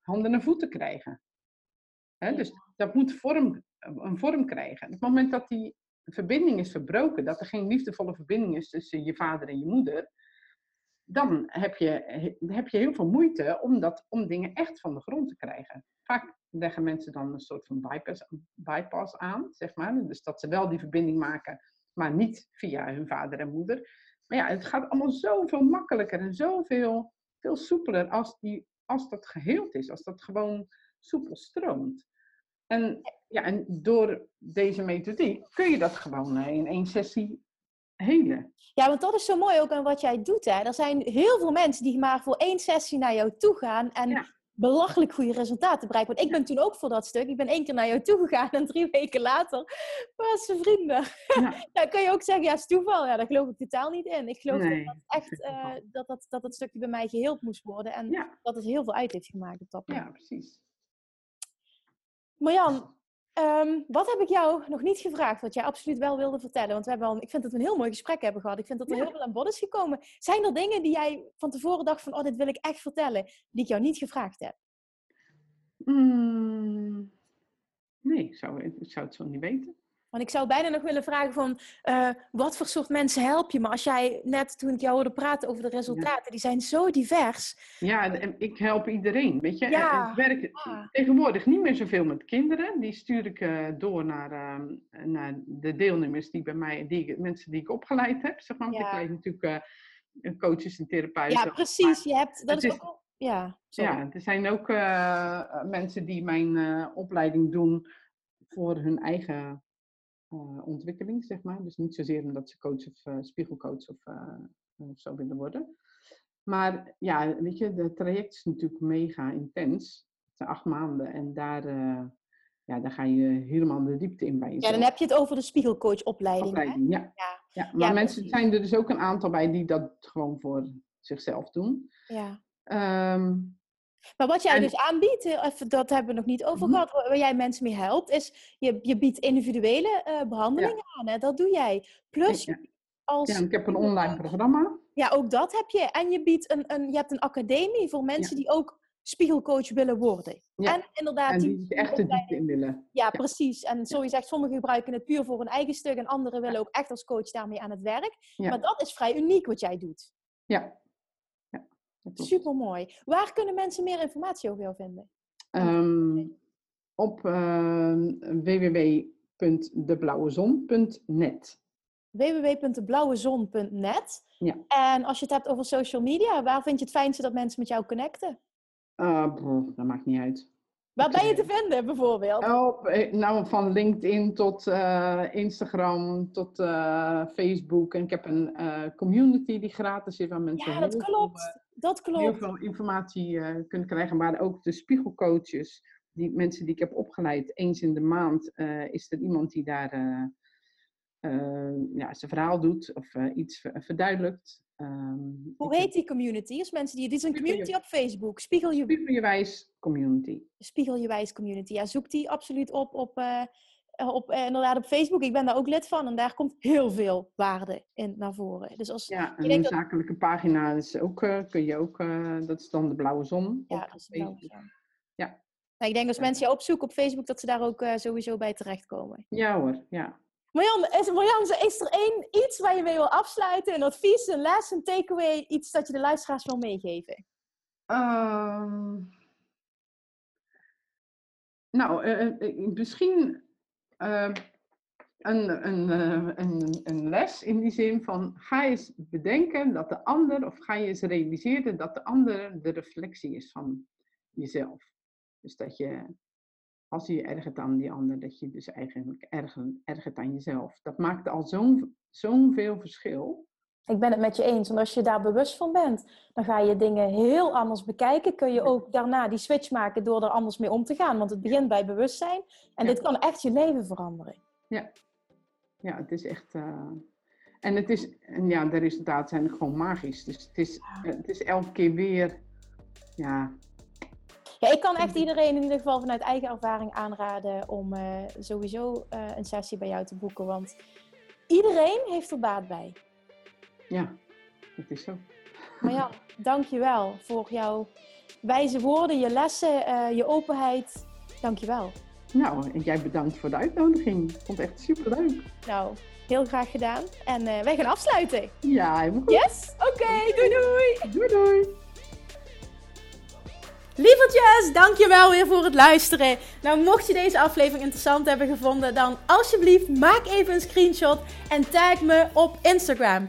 handen en voeten krijgen. Hè? Dus dat moet vorm, een vorm krijgen. Op het moment dat die verbinding is verbroken, dat er geen liefdevolle verbinding is tussen je vader en je moeder, dan heb je, heb je heel veel moeite om, dat, om dingen echt van de grond te krijgen. Vaak leggen mensen dan een soort van bypass, bypass aan, zeg maar. Dus dat ze wel die verbinding maken, maar niet via hun vader en moeder. Maar ja, het gaat allemaal zoveel makkelijker en zoveel veel soepeler als, die, als dat geheeld is. Als dat gewoon soepel stroomt. En, ja, en door deze methodiek kun je dat gewoon eh, in één sessie hele. Ja, want dat is zo mooi ook aan wat jij doet. Hè? Er zijn heel veel mensen die maar voor één sessie naar jou toe gaan. En belachelijk goede resultaten bereikt. Want ik ben toen ook voor dat stuk. Ik ben één keer naar jou toe gegaan en drie weken later was ze vrienden. Ja. Dan kun je ook zeggen, ja, is toeval. Ja, daar geloof ik totaal niet in. Ik geloof dat, echt, uh, dat, dat, dat dat stukje bij mij geheeld moest worden. En dat het heel veel uit heeft gemaakt op dat moment. Ja, precies. Marjan, Um, wat heb ik jou nog niet gevraagd, wat jij absoluut wel wilde vertellen? Want we hebben al, ik vind dat we een heel mooi gesprek hebben gehad. Ik vind dat er heel veel aan bod is gekomen. Zijn er dingen die jij van tevoren dacht van, oh, dit wil ik echt vertellen, die ik jou niet gevraagd heb? Mm, nee, ik zou, ik zou het zo niet weten. Want ik zou bijna nog willen vragen van, uh, wat voor soort mensen help je? Maar als jij net, toen ik jou hoorde praten over de resultaten, die zijn zo divers. Ja, ik help iedereen, weet je. Ja. Ik werk tegenwoordig niet meer zoveel met kinderen. Die stuur ik uh, door naar, uh, naar de deelnemers die bij mij, die, mensen die ik opgeleid heb. Zeg maar. Ja. Ik leid natuurlijk uh, coaches en therapeuten. Ja, precies. Je hebt, dat is, ook ja, ja, er zijn ook mensen die mijn opleiding doen voor hun eigen ontwikkeling, zeg maar. Dus niet zozeer omdat ze coach of uh, spiegelcoach of, of zo willen worden. Maar ja, weet je, het traject is natuurlijk mega intens. Het zijn acht maanden en daar, ja, daar ga je helemaal de diepte in bij Ja, dan heb je het over de spiegelcoachopleiding. Opleiding, ja. ja. ja. Maar mensen zijn er dus ook een aantal bij die dat gewoon voor zichzelf doen. Ja. Um, maar wat jij dus aanbiedt, even, dat hebben we nog niet over mhm. gehad, waar jij mensen mee helpt, is je, je biedt individuele uh, behandelingen aan. Hè? Dat doe jij. Plus, ja. als... Ja, ik heb een online programma. Ja, ook dat heb je. En je biedt een, een, je hebt een academie voor mensen die ook spiegelcoach willen worden. Ja. En inderdaad... En die, die echt de diepte in willen. Ja, precies. En zo je zegt, sommigen gebruiken het puur voor hun eigen stuk en anderen willen ook echt als coach daarmee aan het werk. Maar dat is vrij uniek wat jij doet. Ja, Super mooi. Waar kunnen mensen meer informatie over jou vinden? Um, op uh, www.deblauwezon.net. www.deblauwezon.net. Ja. En als je het hebt over social media, waar vind je het fijnste dat mensen met jou connecten? Uh, dat maakt niet uit. Waar ben je te vinden bijvoorbeeld? Oh, nou, van LinkedIn tot uh, Instagram tot uh, Facebook. En ik heb een uh, community die gratis is waar mensen. Ja, dat klopt dat klopt. heel veel informatie uh, kunnen krijgen. Maar ook de spiegelcoaches, die mensen die ik heb opgeleid, eens in de maand uh, is er iemand die daar uh, ja, zijn verhaal doet of iets verduidelijkt. Um, Hoe heet die community? Is mensen die, dit is een community op Facebook. Spiegel je... Spiegel je wijs community. Spiegel je wijs community. Ja, zoek die absoluut op op eh, op, eh, inderdaad op Facebook. Ik ben daar ook lid van en daar komt heel veel waarde in naar voren. Dus als ja, een dat... zakelijke pagina is ook, uh, kun je ook, uh, dat is dan de blauwe zon. Ja, dat is de blauwe zon. Ja. Nou, ik denk als mensen je opzoeken op Facebook, dat ze daar ook uh, sowieso bij terechtkomen. Ja hoor, ja. Marjan, is, Marjan, is er één iets waar je mee wil afsluiten? Een advies, een les, een takeaway? Iets dat je de luisteraars wil meegeven? Um... Nou, misschien uh, een, een, uh, een, een, les in die zin van ga eens bedenken dat de ander, of ga je eens realiseren dat de ander de reflectie is van jezelf. Dus dat je, als je je ergert aan die ander, dat je dus eigenlijk ergert aan jezelf. Dat maakt al zo'n zo'n veel verschil. Ik ben het met je eens. En als je daar bewust van bent, dan ga je dingen heel anders bekijken. Kun je ook daarna die switch maken door er anders mee om te gaan. Want het begint bij bewustzijn. En dit kan echt je leven veranderen. Ja, ja het is echt. Uh... En het is, en ja, de resultaten zijn gewoon magisch. Dus het is, het is elke keer weer. Ja. Ja, ik kan echt iedereen in ieder geval vanuit eigen ervaring aanraden om uh, sowieso uh, een sessie bij jou te boeken. Want iedereen heeft er baat bij. Ja, dat is zo. Maar ja, dankjewel voor jouw wijze woorden, je lessen, uh, je openheid. Dankjewel. Nou, en jij bedankt voor de uitnodiging. Ik vond het echt super leuk. Nou, heel graag gedaan. En uh, wij gaan afsluiten. Ja, helemaal goed. Yes? Oké, okay, doei doei. Doei doei. Lievertjes, dankjewel weer voor het luisteren. Nou, mocht je deze aflevering interessant hebben gevonden, dan alsjeblieft maak even een screenshot en tag me op Instagram.